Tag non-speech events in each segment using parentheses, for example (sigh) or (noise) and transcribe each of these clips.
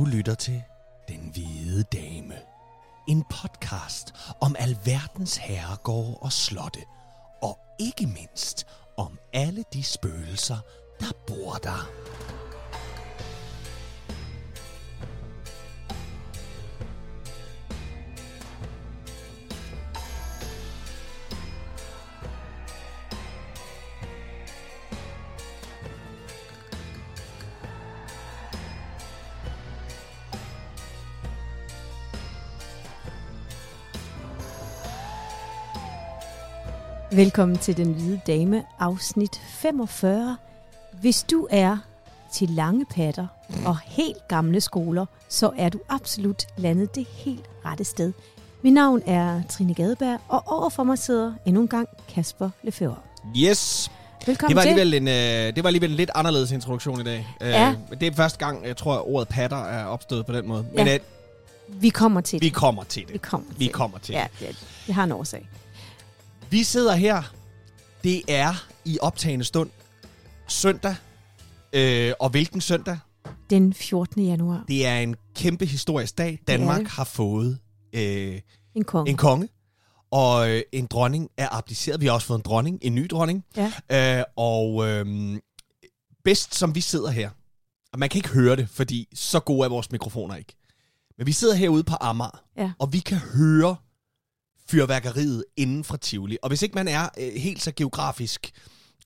Du lytter til Den Hvide Dame. En podcast om alverdens herregårde og slotte. Og ikke mindst om alle de spøgelser, der bor der. Velkommen til Den Hvide Dame, afsnit 45. Hvis du er til lange patter og helt gamle skoler, så er du absolut landet det helt rette sted. Mit navn er Trine Gadeberg, og overfor mig sidder endnu en gang Kasper Lefebvre. Yes, Velkommen det var, til. alligevel en, øh, det var alligevel en lidt anderledes introduktion i dag. Øh, Ja. Det er første gang, jeg tror, at ordet patter er opstået på den måde. Ja. Men øh, Vi kommer til vi det. kommer til Vi det. kommer til Vi det. kommer til Ja, det. det, det har en årsag. Vi sidder her. Det er i optagende stund søndag. Øh, og hvilken søndag? Den 14. januar. Det er en kæmpe historisk dag. Danmark det. har fået øh, En konge. en konge, og øh, en dronning er abdiceret. Vi har også fået en dronning, en ny dronning. Ja. Øh, og øh, bedst som vi sidder her, og man kan ikke høre det, fordi så gode er vores mikrofoner ikke. Men vi sidder herude på Amager, Ja. og vi kan høre fyrværkeriet inden fra Tivoli. Og hvis ikke man er øh, helt så geografisk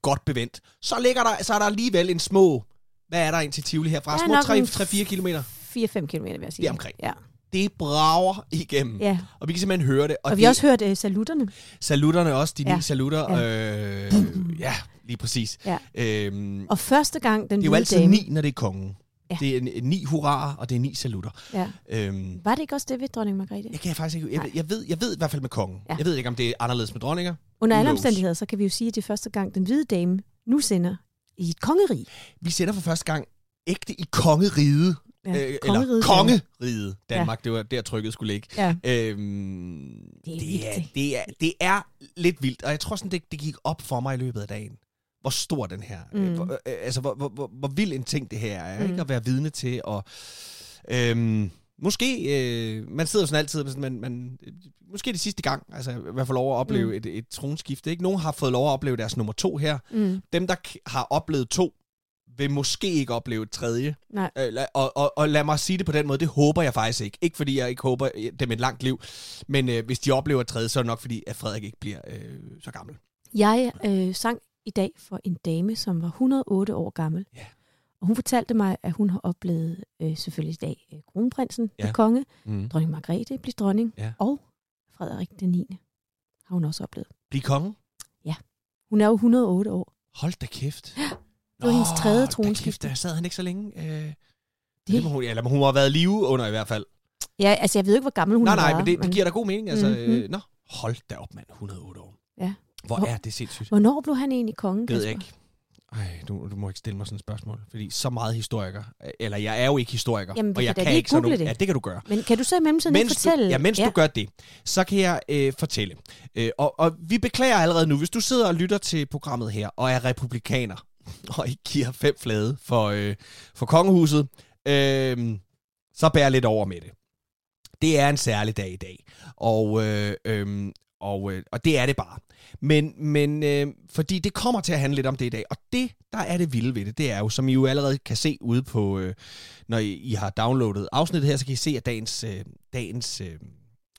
godt bevendt, så, ligger der, så er der alligevel en små... Hvad er der ind til Tivoli herfra? Er Små nok 3 en 3-4 kilometer. 4-5 km, vil jeg sige. Det er omkring. Ja. Det brager igennem. ja. Og vi kan simpelthen høre det. Og, og vi har også hørt uh, salutterne. Salutterne også, de Ja. ni salutter. Ja, øh, ja lige præcis. Ja. Øhm, Og første gang den det er jo altid dame, ni, når det er kongen. Ja. Det er ni hurraer, og det er ni salutter. Ja. Øhm, Var det ikke også det ved dronning Margrethe? jeg kan faktisk ikke... Jeg, Nej. jeg, ved, jeg ved i hvert fald med kongen. Ja. Jeg ved ikke, om det er anderledes med dronninger. Under alle omstændigheder, så kan vi jo sige, at det er første gang, den hvide dame nu sender i et kongerige. Vi sender for første gang ægte i kongeriget. Ja, øh, eller kongeriget kongeriget Danmark. Det var der trykket skulle ligge. Ja. Øhm, Det er det, er, det, er, det er lidt vildt, og jeg tror sådan, det, det gik op for mig i løbet af dagen, hvor stor den her, mm. Mm. øh, hvor, øh, altså hvor, hvor, hvor, hvor vild en ting det her er, mm. Ikke at være vidne til, og øhm, måske, øh, man sidder jo sådan altid, sådan, man, man, øh, måske det sidste gang, altså hvert fald lov at opleve mm. Et, et tronskifte, ikke? Nogen har fået lov at opleve deres nummer to her, Mm, dem der har oplevet to, vil måske ikke opleve et tredje. nej. Øh, og, og, og lad mig sige det på den måde, det håber jeg faktisk ikke. Ikke fordi jeg ikke håber øh, dem et langt liv, men øh, hvis de oplever et tredje, så er det nok fordi, at Frederik ikke bliver øh, så gammel. Jeg øh, sang i dag for en dame, som var 108 år gammel. Ja. Og hun fortalte mig, at hun har oplevet øh, selvfølgelig i dag øh, kronprinsen Ja. blive konge, Mm. dronning Margrethe blive dronning, Ja. og Frederik den 9. har hun også oplevet. Bliv konge? Hun er jo 108 år. Hold da kæft. Det var hendes tredje tronskifte. der sad han ikke så længe. Øh, det. Det, må hun, ja, eller hun har været live under i hvert fald. ja, altså jeg ved ikke, hvor gammel hun nej, har nej, været. men det, det giver da god mening. Altså, Mhm. øh, nå, hold da op, mand. 108 år. Ja. Hvor Hvor- er det sindssygt. Hvornår blev han egentlig konge, Det ved jeg Kasper? ikke. Ej, du, du må ikke stille mig sådan et spørgsmål. Fordi så meget historiker. Eller jeg er jo ikke historiker. Jamen, og jeg kan ikke sådan noget. det. Ja, det kan du gøre. Men kan du så i mellemtiden ikke mens fortælle? Du, ja, mens ja. du gør det, så kan jeg øh, fortælle. Øh, og, og vi beklager allerede nu, hvis du sidder og lytter til programmet her, og er republikaner, (laughs) og ikke giver fem flade for, øh, for kongehuset, øh, så bær lidt over med det. Det er en særlig dag i dag, og, øh, øh, og, øh, og det er det bare. Men, men øh, fordi det kommer til at handle lidt om det i dag, og det, der er det vilde ved det, det er jo, som I jo allerede kan se ude på, øh, når I, I har downloadet afsnittet her, så kan I se, at dagens, øh, dagens øh,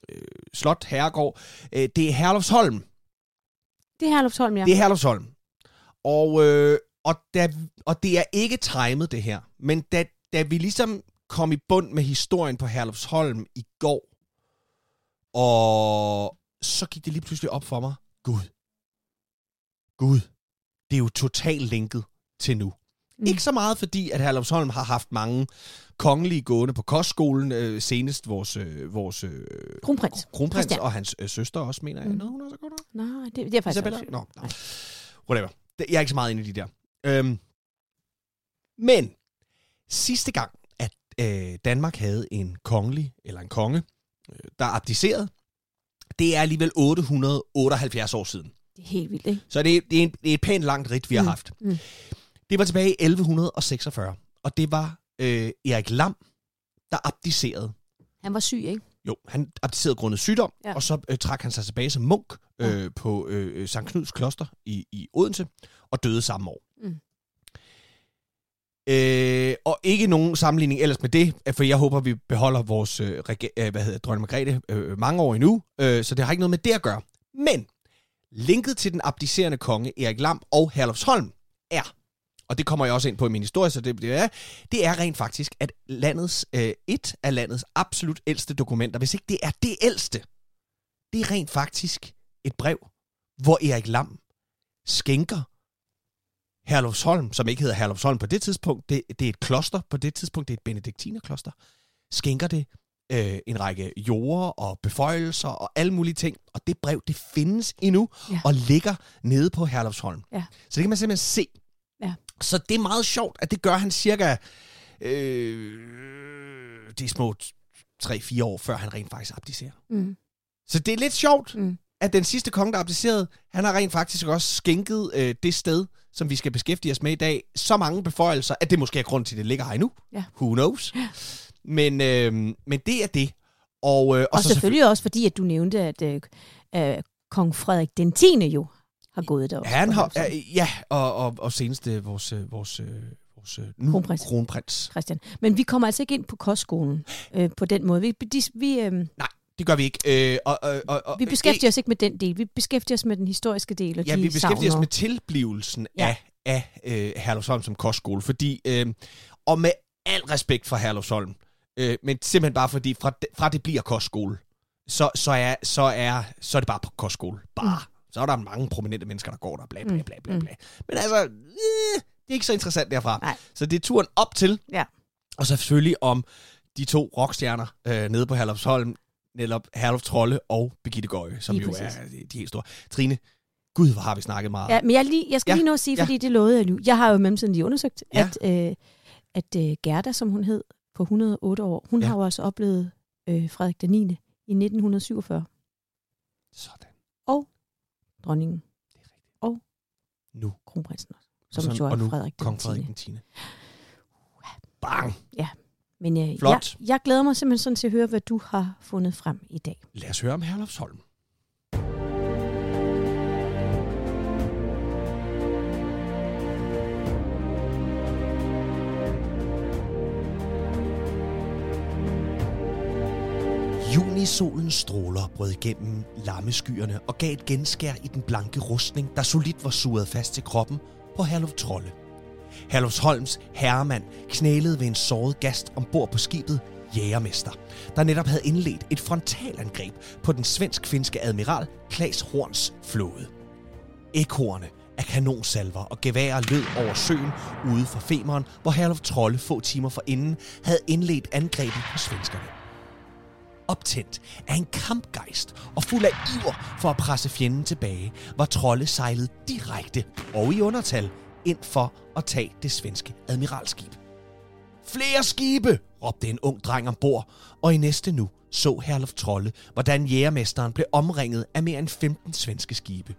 øh, slot, herregård, øh, det er Herlufsholm. Det er Herlufsholm, ja. Det er Herlufsholm. Og, øh, og, da, og det er ikke timet, det her. Men da, da vi ligesom kom i bund med historien på Herlufsholm i går, og så gik det lige pludselig op for mig. Gud. Gud. Det er jo totalt linket til nu. Mm. Ikke så meget fordi, at Herlufsholm har haft mange kongelige gående på kostskolen. Øh, senest vores, øh, vores øh, Kronprins. kronprins Christian. og hans øh, søster også, mener jeg. Mm. Nå, hun er så godt Nej, det, det er faktisk Isabella? også- Nå. Nej. Whatever. Jeg er ikke så meget inde i de der. Øhm, men sidste gang, at øh, Danmark havde en kongelig, eller en konge, øh, der abdicerede, det er alligevel 878 år siden. Det er helt vildt, ikke? Så det, er- det, er, en, det er et pænt langt rit, vi har Mm. haft. Mm. Det var tilbage i 1146, og det var øh, Erik Lam, der abdicerede. Han var syg, ikke? Jo, han abdicerede grundet sygdom, Ja. ja. og så øh, trak han sig tilbage som munk øh, på øh, Sankt Knuds kloster i, i Odense, og døde samme år. Mm. Øh, og ikke nogen sammenligning ellers med det, øh, for jeg håber, vi beholder vores øh, øh, hvad hedder, dronning Margrethe øh, mange år endnu, øh, så det har ikke noget med det at gøre. Men linket til den abdicerende konge Erik Lam og Herlufsholm er, og det kommer jeg også ind på i min historie, så det, det er, det er rent faktisk, at landets, øh, et af landets absolut ældste dokumenter, hvis ikke det er det ældste, det er rent faktisk et brev, hvor Erik Lam skænker Herlufsholm, som ikke hedder Herlufsholm på det tidspunkt, det, det er et kloster på det tidspunkt, det er et benediktinerkloster, skænker det øh, en række jorder og beføjelser og alle mulige ting. Og det brev, det findes endnu Ja. og ligger nede på Herlufsholm. Ja. Så det kan man simpelthen se. Ja. Så det er meget sjovt, at det gør han cirka øh, de små 3-4 år, før han rent faktisk abdicerer. Mm. Så det er lidt sjovt, Mm. At den sidste konge, der abdicerede, han har rent faktisk også skænket øh, det sted, som vi skal beskæftige os med i dag, så mange beføjelser, at det måske er grund til, at det ligger her endnu. Ja. Who knows? Men, øh, men det er det. Og, øh, Og, så selvfølgelig også fordi, at du nævnte, at øh, øh, kong Frederik den 10. jo har gået derop. Han har, øh, ja, og, og, og senest øh, vores, øh, vores, øh, vores øh, nu Kronprins. kronprins. Christian. Men vi kommer altså ikke ind på kostskolen øh, på den måde. Vi, de, vi, øh, Nej, det gør vi ikke. Øh, og, og, og, og, vi beskæftiger os ikke med den del. Vi beskæftiger os med den historiske del. Og Ja, de vi beskæftiger os savner. med tilblivelsen Ja. af, af øh, Herlufsholm som kostskole, fordi, øh, og med al respekt for Herlufsholm, øh, men simpelthen bare fordi, fra, det- fra det bliver kostskole, så, så, er, så, er, så er det bare på kostskole. Bare. Mm. Så er der mange prominente mennesker, der går der, bla bla bla bla. Mm. bla. Men altså, øh, det er ikke så interessant derfra. Nej. Så det er turen op til, Ja. og selvfølgelig om de to rockstjerner øh, nede på Herlufsholm, netop Herluf Trolle og Birgitte Gøje, som Lige jo præcis. er de, de helt store. Trine, gud, hvor har vi snakket meget. Ja, men jeg, lige, jeg skal Ja, lige nå at sige, ja. fordi det lovede jeg nu. Jeg har jo mellemtiden lige undersøgt, Ja. at, øh, at øh, Gerda, som hun hed, på 108 år, hun Ja. har jo også oplevet øh, Frederik den 9. i 1947. Sådan. Dronningen, Nu. kronprinsen også, Og som så- jo er og nu Frederik den Kong 10. Frederik den 10. Bang! Men øh, jeg, Flot. jeg glæder mig simpelthen sådan til at høre, hvad du har fundet frem i dag. Lad os høre om Herlufsholm. Junisolens stråler brød igennem lammeskyerne og gav et genskær i den blanke rustning, der solidt var suget fast til kroppen på Herluf Trolle. Herlufsholms herremand knælede ved en såret gast ombord på skibet Jægermester, der netop havde indledt et frontalangreb på den svensk-finske admiral Klaas Horns flåde. Ekorne af kanonsalver og geværer lød over søen ude for Femeren, hvor Herluf Trolle få timer forinden havde indledt angrebet på svenskerne. Optændt af en kampgejst og fuld af iver for at presse fjenden tilbage, var Trolle sejlet direkte og i undertal ind for at tage det svenske admiralskib. Flere skibe, råbte en ung dreng ombord, og i næste nu så Herlof Trolle, hvordan jægermesteren blev omringet af mere end 15 svenske skibe.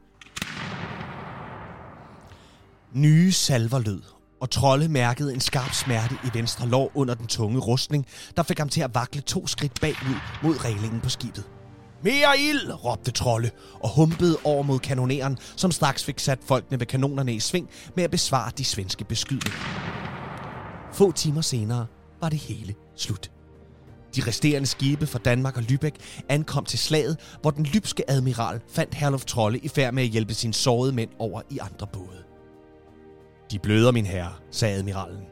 Nye salver lød, og Trolle mærkede en skarp smerte i venstre lår under den tunge rustning, der fik ham til at vakle to skridt bagud mod reglingen på skibet. Mere ild, råbte Trolle, og humpede over mod kanoneren, som straks fik sat folkene ved kanonerne i sving med at besvare de svenske beskydninger. Få timer senere var det hele slut. De resterende skibe fra Danmark og Lübeck ankom til slaget, hvor den lybske admiral fandt Herluf Trolle i færd med at hjælpe sine sårede mænd over i andre både. De bløder, min herre, sagde admiralen.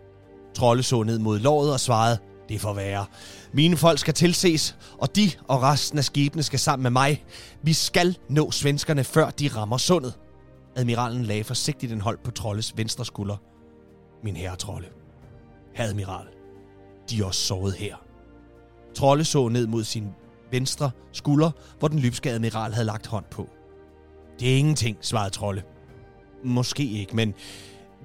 Trolle så ned mod låret og svarede, det får være. Mine folk skal tilses, og de og resten af skibene skal sammen med mig. Vi skal nå svenskerne, før de rammer sundet. Admiralen lagde forsigtigt en hold på Trolles venstre skulder. Min herre Trolle. Herre admiral, de er også såret her. Trolle så ned mod sin venstre skulder, hvor den lybske admiral havde lagt hånd på. Det er ingenting, svarede Trolle. Måske ikke, men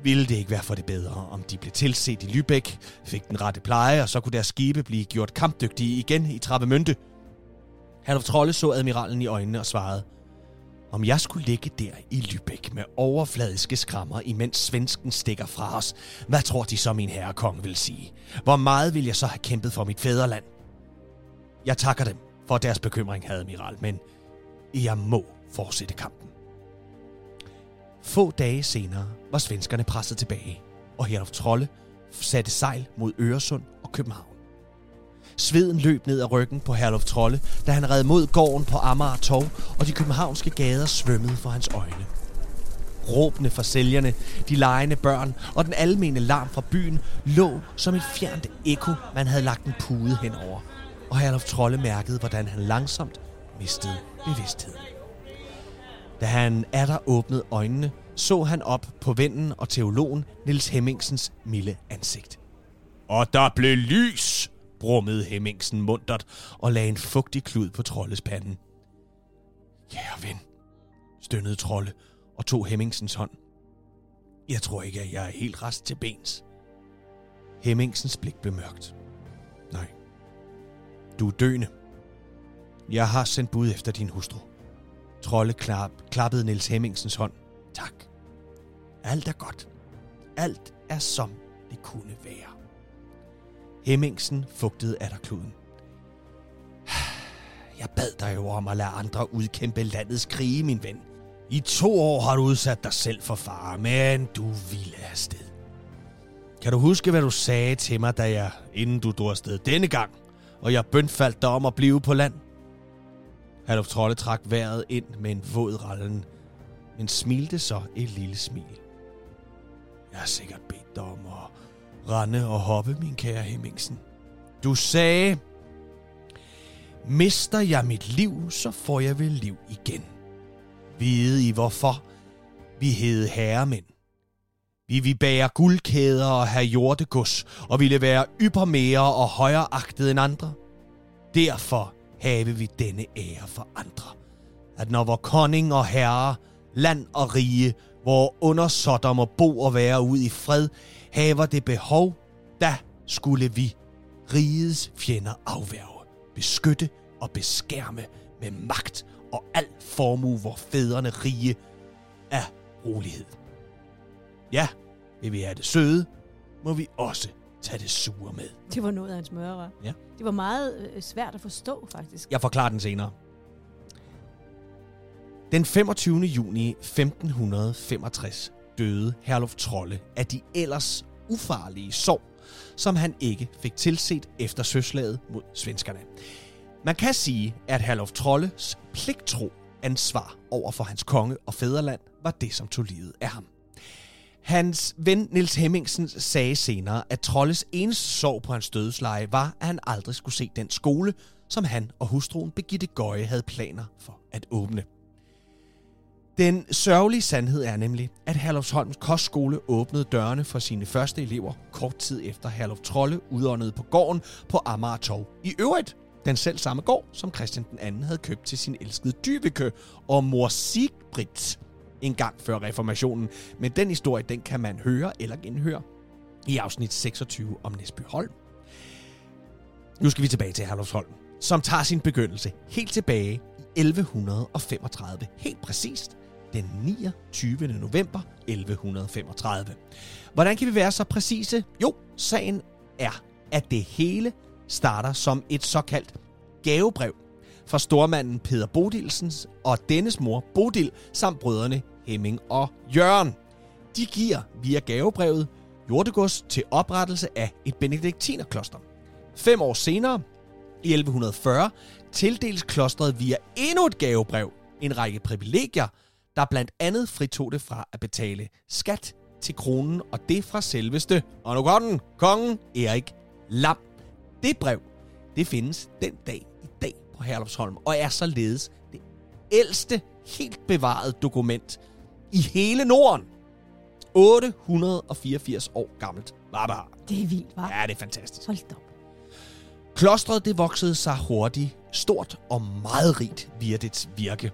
ville det ikke være for det bedre, om de blev tilset i Lübeck, fik den rette pleje, og så kunne deres skibe blive gjort kampdygtige igen i Trappemønte. Herlof Trolle så admiralen i øjnene og svarede, Om jeg skulle ligge der i Lübeck med overfladiske skrammer, imens svensken stikker fra os, hvad tror de så min herre konge vil sige? Hvor meget vil jeg så have kæmpet for mit fædreland? Jeg takker dem for deres bekymring, havde admiral, men jeg må fortsætte kampen. Få dage senere var svenskerne presset tilbage, og Herluf Trolle satte sejl mod Øresund og København. Sveden løb ned ad ryggen på Herluf Trolle, da han red mod gården på Amager Torv, og de københavnske gader svømmede for hans øjne. Råbene fra sælgerne, de lejende børn og den almene larm fra byen lå som et fjernt ekko, man havde lagt en pude henover. Og Herluf Trolle mærkede, hvordan han langsomt mistede bevidstheden. Da han er der åbnede øjnene, så han op på vennen og teologen Nils Hemmingsens milde ansigt. Og der blev lys, brummede Hemmingsen muntert og lagde en fugtig klud på Trolles panden. Kære ven, stønnede Trolle og tog Hemmingsens hånd. Jeg tror ikke, at jeg er helt rest til bens. Hemmingsens blik blev mørkt. Nej. Du er døende. Jeg har sendt bud efter din hustru. Trolle klap, klappede Niels Hemmingsens hånd. Tak. Alt er godt. Alt er som det kunne være. Hemmingsen fugtede kluden. (sighs) Jeg bad dig jo om at lade andre udkæmpe landets krige, min ven. I to år har du udsat dig selv for fare, men du ville afsted. Kan du huske, hvad du sagde til mig, da jeg, inden du drog afsted denne gang, og jeg bønfaldt dig om at blive på land? Herluf Trolle trak vejret ind med en våd rallen, men smilte så et lille smil. Jeg har sikkert bedt dig om at rende og hoppe, min kære Hemmingsen. Du sagde, mister jeg mit liv, så får jeg vel liv igen. Vide I hvorfor? Vi hed herremænd. Vi vil bære guldkæder og have jordegods, og ville være yppermere og højere agtet end andre. Derfor have vi denne ære for andre. At når vor konning og herre, land og rige, hvor undersåtter må bo og være ud i fred, haver det behov, da skulle vi rigets fjender afværge, beskytte og beskærme med magt og al formue, hvor fædrene rige er rolighed. Ja, vil vi have det søde, må vi også tage det sure med. Det var noget af en smøre, Ja. Det var meget øh, svært at forstå, faktisk. Jeg forklarer den senere. Den 25. juni 1565 døde Herluf Trolle af de ellers ufarlige sår, som han ikke fik tilset efter søslaget mod svenskerne. Man kan sige, at Herluf Trolles pligtro ansvar over for hans konge og fædreland var det, som tog livet af ham. Hans ven Nils Hemmingsen sagde senere, at Trolles eneste sorg på hans dødsleje var, at han aldrig skulle se den skole, som han og hustruen Begitte Gøje havde planer for at åbne. Den sørgelige sandhed er nemlig, at Herlufsholms kostskole åbnede dørene for sine første elever kort tid efter Herluf Trolle udåndede på gården på Amager Torv. I øvrigt den selv samme gård, som Christian den anden havde købt til sin elskede Dyveke og mor Sigbrit en gang før reformationen. Men den historie, den kan man høre eller genhøre i afsnit 26 om Næsby Holm. Nu skal vi tilbage til Herlufsholm, som tager sin begyndelse helt tilbage i 1135, helt præcist den 29. november 1135. Hvordan kan vi være så præcise? Jo, sagen er, at det hele starter som et såkaldt gavebrev fra stormanden Peter Bodilsens og dennes mor Bodil samt brødrene Hemming og Jørgen. De giver via gavebrevet jordegods til oprettelse af et benediktinerkloster. Fem år senere, i 1140, tildeles klostret via endnu et gavebrev en række privilegier, der blandt andet fritog det fra at betale skat til kronen, og det fra selveste, og nu går den, kongen Erik Lam. Det brev, det findes den dag dag på Herlufsholm, og er således det ældste helt bevarede dokument i hele Norden. 884 år gammelt var det her. Det er vildt, var. Ja, det er fantastisk. Hold op. Klostret det voksede sig hurtigt, stort og meget rigt via dets virke.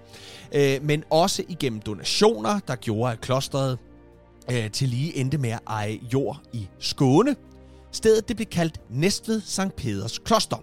Øh, men også igennem donationer, der gjorde, at klostret øh, til lige endte med at eje jord i Skåne. Stedet det blev kaldt Næstved Sankt Peders Kloster.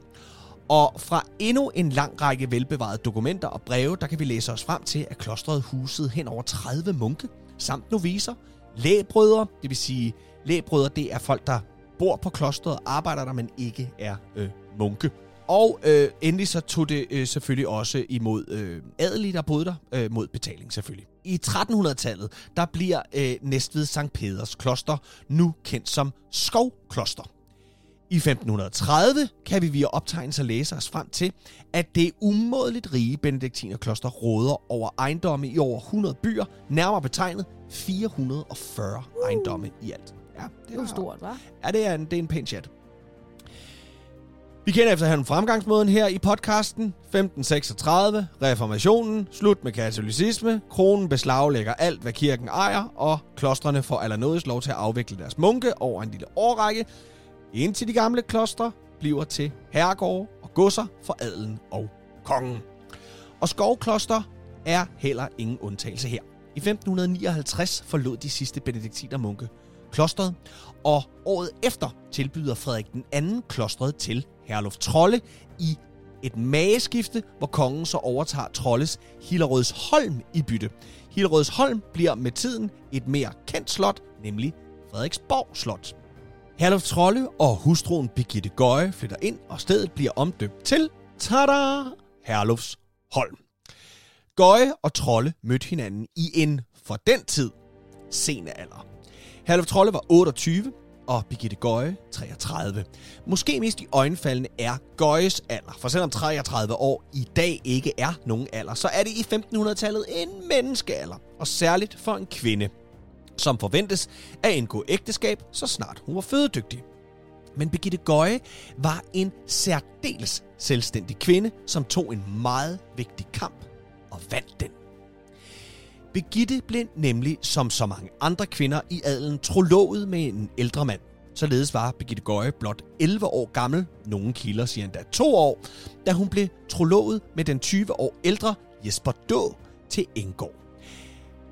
Og fra endnu en lang række velbevarede dokumenter og breve, der kan vi læse os frem til, at klostret husede hen over 30 munke, samt noviser, lægbrødre, det vil sige, lægbrødre, det er folk, der bor på klostret arbejder der, men ikke er øh, munke. Og øh, endelig så tog det øh, selvfølgelig også imod øh, adelige, der boede der, øh, mod betaling selvfølgelig. I 1300-tallet, der bliver øh, Næstved Sankt Peders kloster nu kendt som Skovkloster. I 1530 kan vi via optegnelser læse os frem til, at det umådeligt rige benediktinerkloster råder over ejendomme i over 100 byer, nærmere betegnet 440 uh. ejendomme i alt. Ja, det er jo stort, hva'? Ja, det er en, det er en pæn chat. Vi kender efterhånden fremgangsmåden her i podcasten. 1536, reformationen, slut med katolicisme, kronen beslaglægger alt, hvad kirken ejer, og klostrene får allernådes lov til at afvikle deres munke over en lille årrække, indtil de gamle klostre bliver til herregårde og godser for adelen og kongen. Og skovkloster er heller ingen undtagelse her. I 1559 forlod de sidste benediktinermunke klostret, og året efter tilbyder Frederik den anden klostret til Herluf Trolle i et mageskifte, hvor kongen så overtager Trolles Hillerødsholm i bytte. Hillerødsholm bliver med tiden et mere kendt slot, nemlig Frederiksborg Slot. Herluf Trolle og hustruen Birgitte Gøje flytter ind, og stedet bliver omdøbt til, tada, Herlufs Holm. Gøje og Trolle mødte hinanden i en, for den tid, sene alder. Herluf Trolle var 28, og Birgitte Gøje 33. Måske mest i øjenfaldene er Gøjes alder, for selvom 33 år i dag ikke er nogen alder, så er det i 1500-tallet en menneskealder, og særligt for en kvinde, som forventes at indgå ægteskab, så snart hun var fødedygtig. Men Birgitte Gøje var en særdeles selvstændig kvinde, som tog en meget vigtig kamp og vandt den. Birgitte blev nemlig, som så mange andre kvinder i adelen, trolovet med en ældre mand. Således var Birgitte Gøje blot 11 år gammel, nogle kilder siger endda to år, da hun blev trolovet med den 20 år ældre Jesper Då til Engård.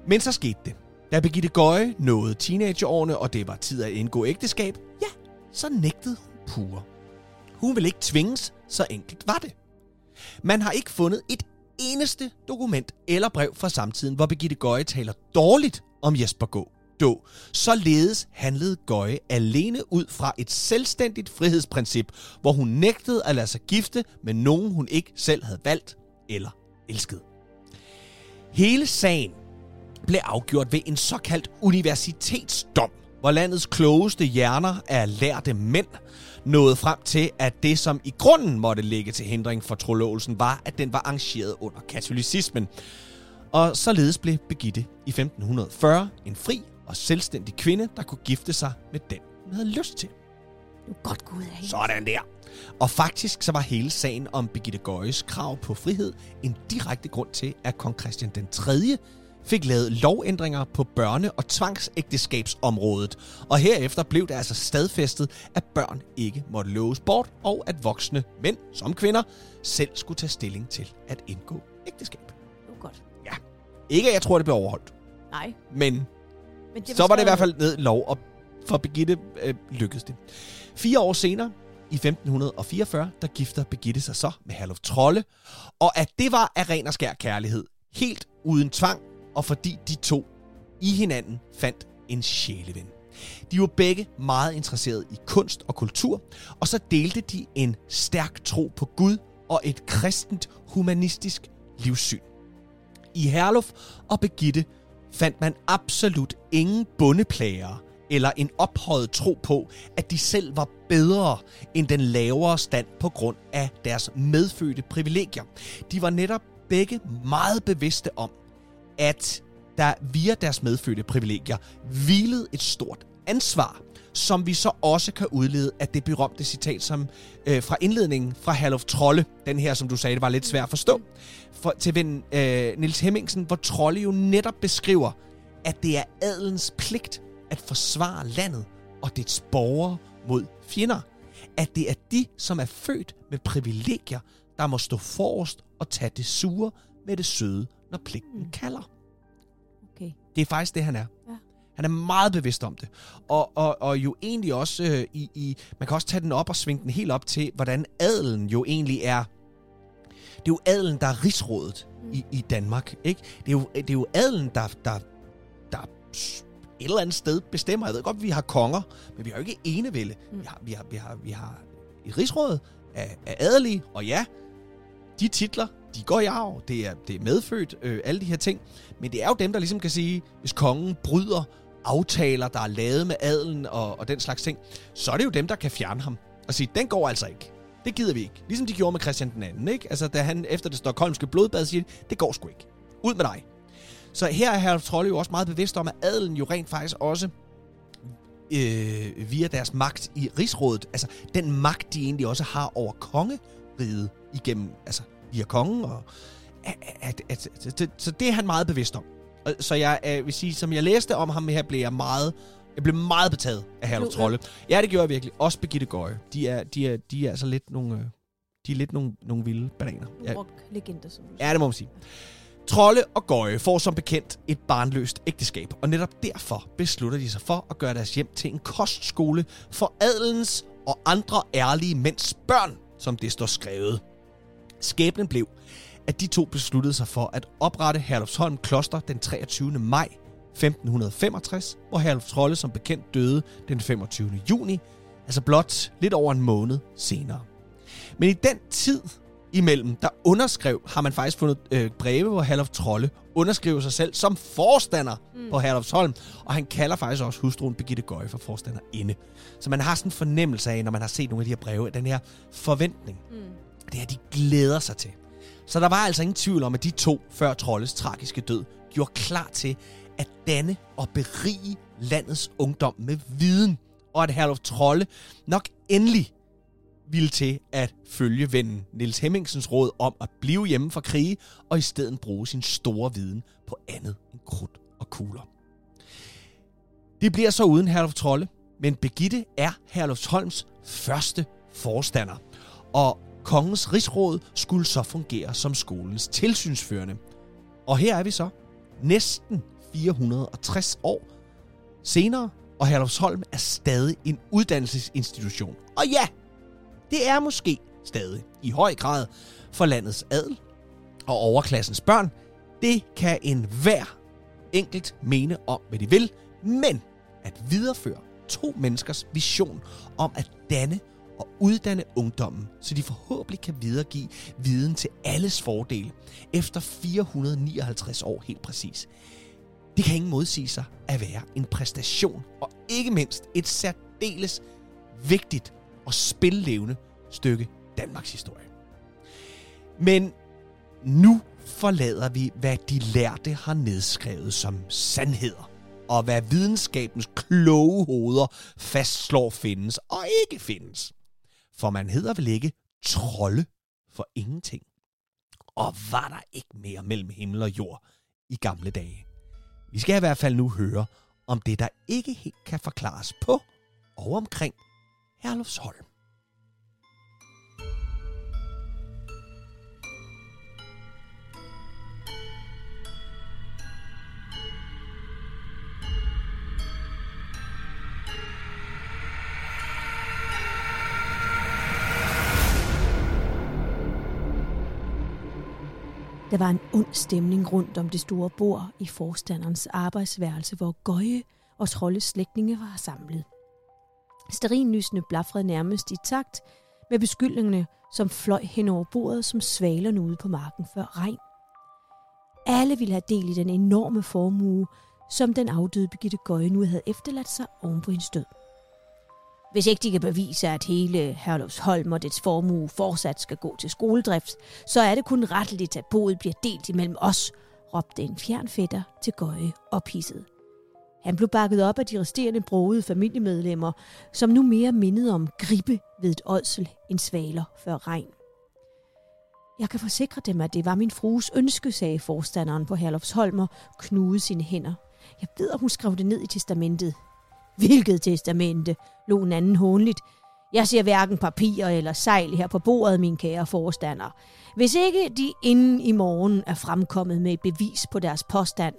Men så skete det. Da Birgitte Gøje nåede teenageårene, og det var tid at indgå ægteskab, ja, så nægtede hun pure. Hun ville ikke tvinges, så enkelt var det. Man har ikke fundet et eneste dokument eller brev fra samtiden, hvor Birgitte Gøje taler dårligt om Jesper Gå. Då. Således handlede Gøje alene ud fra et selvstændigt frihedsprincip, hvor hun nægtede at lade sig gifte med nogen, hun ikke selv havde valgt eller elsket. Hele sagen blev afgjort ved en såkaldt universitetsdom, hvor landets klogeste hjerner af lærte mænd nåede frem til, at det, som i grunden måtte ligge til hindring for trolovelsen, var, at den var arrangeret under katolicismen. Og således blev Begitte i 1540 en fri og selvstændig kvinde, der kunne gifte sig med den, hun havde lyst til. Du godt gå ud af Sådan der. Og faktisk så var hele sagen om Birgitte Gøjes krav på frihed en direkte grund til, at kong Christian den 3. fik lavet lovændringer på børne- og tvangsægteskabsområdet. Og herefter blev det altså stadfæstet, at børn ikke måtte loves bort, og at voksne mænd som kvinder selv skulle tage stilling til at indgå ægteskab. Det var godt. Ja. Ikke at jeg tror, det blev overholdt, Nej. men Men det så var det i hvert fald ned i lov, og for Birgitte øh, lykkedes det. Fire år senere, i 1544, der gifter Birgitte sig så med Herluf Trolle, og at det var af ren og skær kærlighed, helt uden tvang, og fordi de to i hinanden fandt en sjæleven. De var begge meget interesserede i kunst og kultur, og så delte de en stærk tro på Gud og et kristent humanistisk livssyn. I Herluf og Begitte fandt man absolut ingen bundeplager eller en ophøjet tro på, at de selv var bedre end den lavere stand på grund af deres medfødte privilegier. De var netop begge meget bevidste om, at der via deres medfødte privilegier hvilede et stort ansvar, som vi så også kan udlede af det berømte citat som øh, fra indledningen fra Herluf Trolle, den her, som du sagde, det var lidt svært at forstå, for, til ven øh, Nils Hemmingsen, hvor Trolle jo netop beskriver, at det er adelens pligt at forsvare landet og dets borgere mod fjender. At det er de, som er født med privilegier, der må stå forrest og tage det sure med det søde, når pligten kalder. Okay. Det er faktisk det, han er. Ja. Han er meget bevidst om det. Og, og, og jo egentlig også øh, i, i... Man kan også tage den op og svinge den helt op til, hvordan adelen jo egentlig er... Det er jo adelen, der er rigsrådet i, i Danmark, ikke? Det er jo, det er jo adelen, der, der, der et eller andet sted bestemmer. Jeg ved godt, vi har konger, men vi har jo ikke enevælde. Vi har, vi har, vi har, vi har et rigsråd af, af adelige, og ja, de titler, de går i arv. Det er, det er medfødt, øh, alle de her ting. Men det er jo dem, der ligesom kan sige, hvis kongen bryder aftaler, der er lavet med adelen og, og den slags ting, så er det jo dem, der kan fjerne ham og sige, den går altså ikke. Det gider vi ikke. Ligesom de gjorde med Christian den anden, ikke? Altså, da han efter det stokholmske blodbad siger, det går sgu ikke. Ud med dig. Så her er herr Trolle jo også meget bevidst om, at adelen jo rent faktisk også øh, via deres magt i rigsrådet, altså den magt, de egentlig også har over kongeriget igennem, altså via kongen, og at, at, at, at, så det er han meget bevidst om. Så jeg øh, vil sige, som jeg læste om ham her, blev jeg meget jeg blev meget betaget af Herluf Trolle. Ja, det gjorde jeg virkelig. Også Birgitte Gøje. De er, de er, de er altså lidt nogle, øh, de er lidt nogle, nogle vilde bananer. Ja. Rock-legender, som du Ja, det må man sige. Trolle og Gøje får som bekendt et barnløst ægteskab, og netop derfor beslutter de sig for at gøre deres hjem til en kostskole for adelens og andre ærlige mænds børn, som det står skrevet. Skæbnen blev, at de to besluttede sig for at oprette Herlufsholm Kloster den 23. maj 1565, hvor Herluf Trolle som bekendt døde den 25. juni, altså blot lidt over en måned senere. Men i den tid imellem, der underskrev, har man faktisk fundet øh, breve, hvor Herluf Trolle underskriver sig selv som forstander mm. på Herlufsholm, og han kalder faktisk også hustruen Birgitte Gøje for forstander inde. Så man har sådan en fornemmelse af, når man har set nogle af de her breve, den her forventning. Mm. Det her, de glæder sig til. Så der var altså ingen tvivl om, at de to før Trolles tragiske død gjorde klar til at danne og berige landets ungdom med viden, og at Herluf Trolle nok endelig ville til at følge vennen Nils Hemmingsens råd om at blive hjemme fra krige og i stedet bruge sin store viden på andet end krudt og kugler. Det bliver så uden Herluf Trolle, men Begitte er Herlufsholms første forstander, og kongens rigsråd skulle så fungere som skolens tilsynsførende. Og her er vi så, næsten 460 år senere, og Herlufsholm er stadig en uddannelsesinstitution. Og ja, det er måske stadig i høj grad for landets adel og overklassens børn. Det kan enhver enkelt mene om, hvad de vil, men at videreføre to menneskers vision om at danne og uddanne ungdommen, så de forhåbentlig kan videregive viden til alles fordel efter 459 år helt præcis. Det kan ingen modsige sig at være en præstation, og ikke mindst et særdeles vigtigt og spillevende stykke Danmarks historie. Men nu forlader vi, hvad de lærte har nedskrevet som sandheder, og hvad videnskabens kloge hoveder fastslår findes og ikke findes. For man hedder vel ikke trolde for ingenting. Og var der ikke mere mellem himmel og jord i gamle dage? Vi skal i hvert fald nu høre om det, der ikke helt kan forklares på og omkring Herlufsholm. Der var en ond stemning rundt om det store bord i forstanderens arbejdsværelse, hvor Gøje og Trolles slægtninge var samlet. Sterinlysene blafrede nærmest i takt med beskyldningerne, som fløj hen over bordet som svalerne ude på marken før regn. Alle ville have del i den enorme formue, som den afdøde Birgitte Gøje nu havde efterladt sig oven på hendes død. Hvis ikke de kan bevise, at hele Herlufsholm og dets formue fortsat skal gå til skoledrift, så er det kun retteligt, at boet bliver delt imellem os, råbte en fjern fætter til Gøje ophidset. Han blev bakket op af de resterende brogede familiemedlemmer, som nu mere mindede om gribe ved et ådsel end svaler før regn. Jeg kan forsikre dem, at det var min frues ønske, sagde forstanderen på Herlufsholm og knude sine hænder. Jeg ved, at hun skrev det ned i testamentet. Hvilket testamente, lå en anden hånligt. Jeg ser hverken papirer eller sejl her på bordet, min kære forstander. Hvis ikke de inden i morgen er fremkommet med et bevis på deres påstand,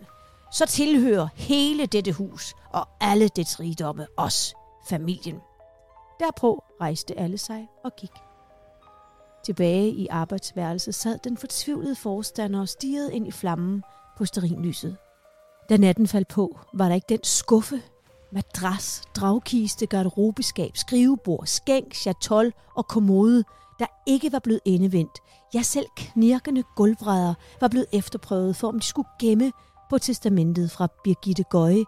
så tilhører hele dette hus og alle dets rigdomme os, familien. Derpå rejste alle sig og gik. Tilbage i arbejdsværelset sad den fortvivlede forstander og stirrede ind i flammen på sterinlyset. Da natten faldt på, var der ikke den skuffe, madras, dragkiste, garderobeskab, skrivebord, skænk, chatol og kommode, der ikke var blevet endevendt. Ja, selv knirkende gulvbrædder var blevet efterprøvet for, om de skulle gemme på testamentet fra Birgitte Gøje,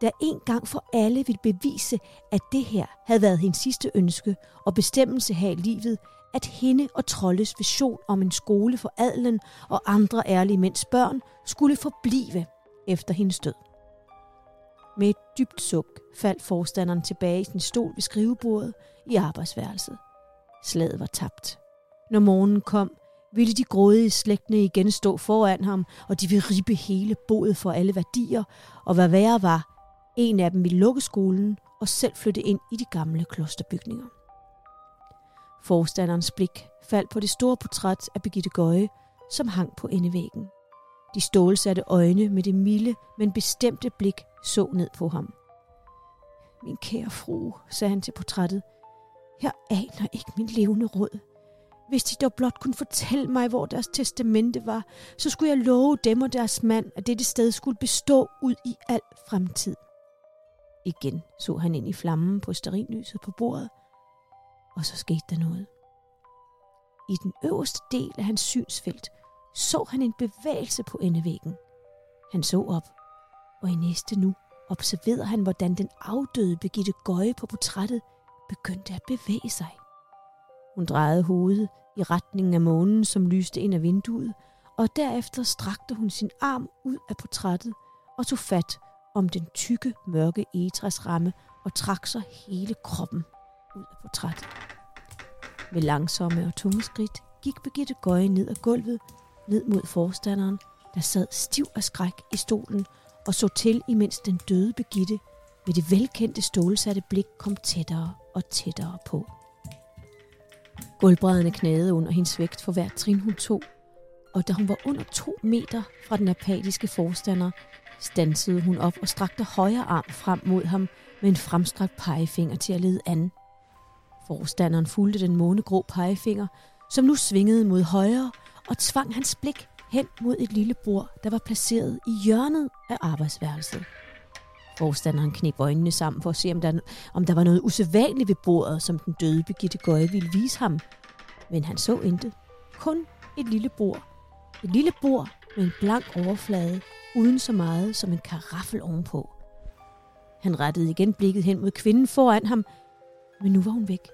der en gang for alle ville bevise, at det her havde været hendes sidste ønske og bestemmelse her i livet, at hende og Trolles vision om en skole for adlen og andre ærlige mænds børn skulle forblive efter hendes død. Med et dybt suk faldt forstanderen tilbage i sin stol ved skrivebordet i arbejdsværelset. Slaget var tabt. Når morgenen kom, ville de grådige slægtene igen stå foran ham, og de ville ribe hele boet for alle værdier, og hvad værre var, en af dem ville lukke skolen og selv flytte ind i de gamle klosterbygninger. Forstanderens blik faldt på det store portræt af Birgitte Gøje, som hang på endevæggen. De stålsatte øjne med det milde, men bestemte blik så ned på ham. Min kære fru, sagde han til portrættet, jeg aner ikke min levende råd. Hvis de dog blot kunne fortælle mig, hvor deres testamente var, så skulle jeg love dem og deres mand, at dette sted skulle bestå ud i al fremtid. Igen så han ind i flammen på sterinlyset på bordet, og så skete der noget. I den øverste del af hans synsfelt så han en bevægelse på endevæggen. Han så op, og i næste nu observerede han, hvordan den afdøde Birgitte Gøje på portrættet begyndte at bevæge sig. Hun drejede hovedet i retningen af månen, som lyste ind af vinduet, og derefter strakte hun sin arm ud af portrættet og tog fat om den tykke, mørke egetræsramme og trak sig hele kroppen ud af portrættet. Med langsomme og tunge skridt gik Birgitte Gøje ned ad gulvet, ned mod forstanderen, der sad stiv af skræk i stolen og så til, imens den døde Begitte med det velkendte stålsatte blik kom tættere og tættere på. Gulvbrædderne knagede under hendes vægt for hver trin hun tog, og da hun var under to meter fra den apatiske forstander, stansede hun op og strakte højre arm frem mod ham med en fremstrakt pegefinger til at lede an. Forstanderen fulgte den månegrå pegefinger, som nu svingede mod højre, og tvang hans blik hen mod et lille bord, der var placeret i hjørnet af arbejdsværelset. Forstanderen knep øjnene sammen for at se, om der, om der var noget usædvanligt ved bordet, som den døde Birgitte Gøje ville vise ham. Men han så intet. Kun et lille bord. Et lille bord med en blank overflade, uden så meget som en karaffel ovenpå. Han rettede igen blikket hen mod kvinden foran ham, men nu var hun væk.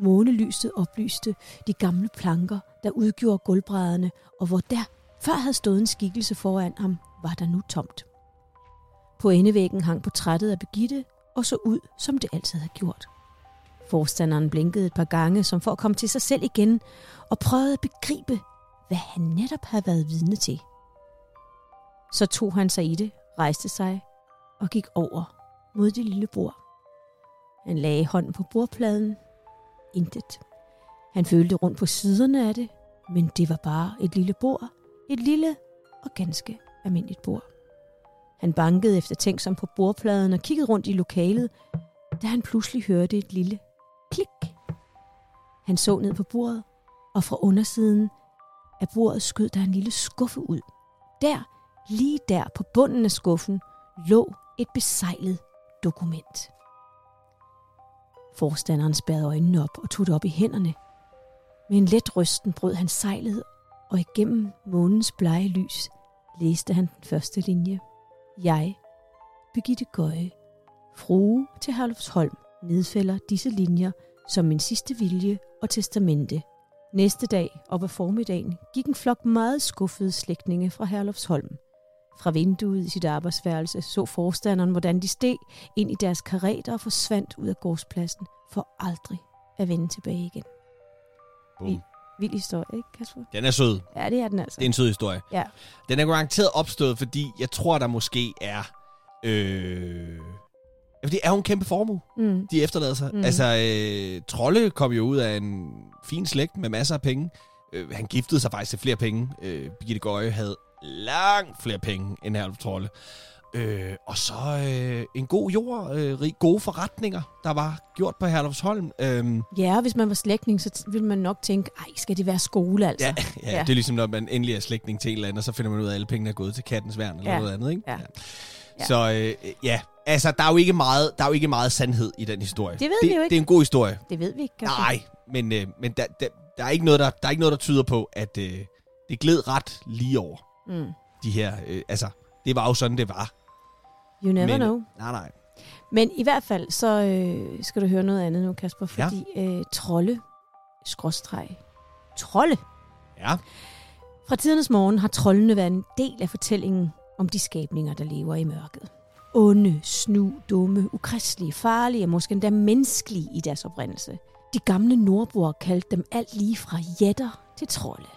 Månelyset oplyste de gamle planker, der udgjorde gulvbrædderne, og hvor der før havde stået en skikkelse foran ham, var der nu tomt. På endevæggen hang portrættet af Begitte og så ud, som det altid havde gjort. Forstanderen blinkede et par gange, som for at komme til sig selv igen, og prøvede at begribe, hvad han netop havde været vidne til. Så tog han sig i det, rejste sig og gik over mod det lille bord. Han lagde hånden på bordpladen. Intet. Han følte rundt på siderne af det, men det var bare et lille bord. Et lille og ganske almindeligt bord. Han bankede efter ting som på bordpladen og kiggede rundt i lokalet, da han pludselig hørte et lille klik. Han så ned på bordet, og fra undersiden af bordet skød der en lille skuffe ud. Der, lige der på bunden af skuffen, lå et besejlet dokument. Forstanderen spærrede øjnene op og tog det op i hænderne. Med en let rysten brød han sejlet, og igennem månens blege lys læste han den første linje. Jeg, Birgitte Gøje, frue til Herlufsholm, nedfælder disse linjer som min sidste vilje og testamente. Næste dag, op ad formiddagen, gik en flok meget skuffede slægtninge fra Herlufsholm. Fra vinduet i sit arbejdsværelse så forstanderen, hvordan de steg ind i deres kareter og forsvandt ud af gårdspladsen for aldrig at vende tilbage igen. Boom. Vild historie, ikke Kasper? Den er sød. Ja, det er den altså. Det er en sød historie. Ja. Den er garanteret opstået, fordi jeg tror, der måske er... Øh... Fordi er jo en kæmpe formue, Mm. de efterlader sig. Mm. Altså, øh, Trolle kom jo ud af en fin slægt med masser af penge. Øh, han giftede sig faktisk til flere penge. Øh, Birgitte Gøje havde langt flere penge end Herluf Trolle. Øh, og så øh, en god jord, øh, rig, gode forretninger, der var gjort på Herlufsholm. Øh, Ja, hvis man var slægtning, så ville man nok tænke, ej, skal det være skole, altså? ja, (laughs) ja, ja, det er ligesom, når man endelig er slægtning til en eller anden, og så finder man ud af, at alle pengene er gået til kattens værn eller Ja. noget andet, ikke? Ja. Ja. Så øh, ja, altså, der er, jo ikke meget, der er jo ikke meget sandhed i den historie. Det ved det, vi jo ikke. Det er en god historie. Det ved vi ikke. Nej, men, øh, men der, der, der, er ikke noget, der, der er ikke noget, der tyder på, at øh, det gled ret lige over Mm. de her... Øh, altså, det var jo sådan, det var. You never Men- know. Nej, nej. Men i hvert fald, så øh, skal du høre noget andet nu, Kasper, fordi ja. øh, trolde, skråstreg, trolde. Ja. Fra tidernes morgen har troldene været en del af fortællingen om de skabninger, der lever i mørket. Onde, snu, dumme, ukristelige, farlige og måske endda menneskelige i deres oprindelse. De gamle nordboer kaldte dem alt lige fra jætter til trolde.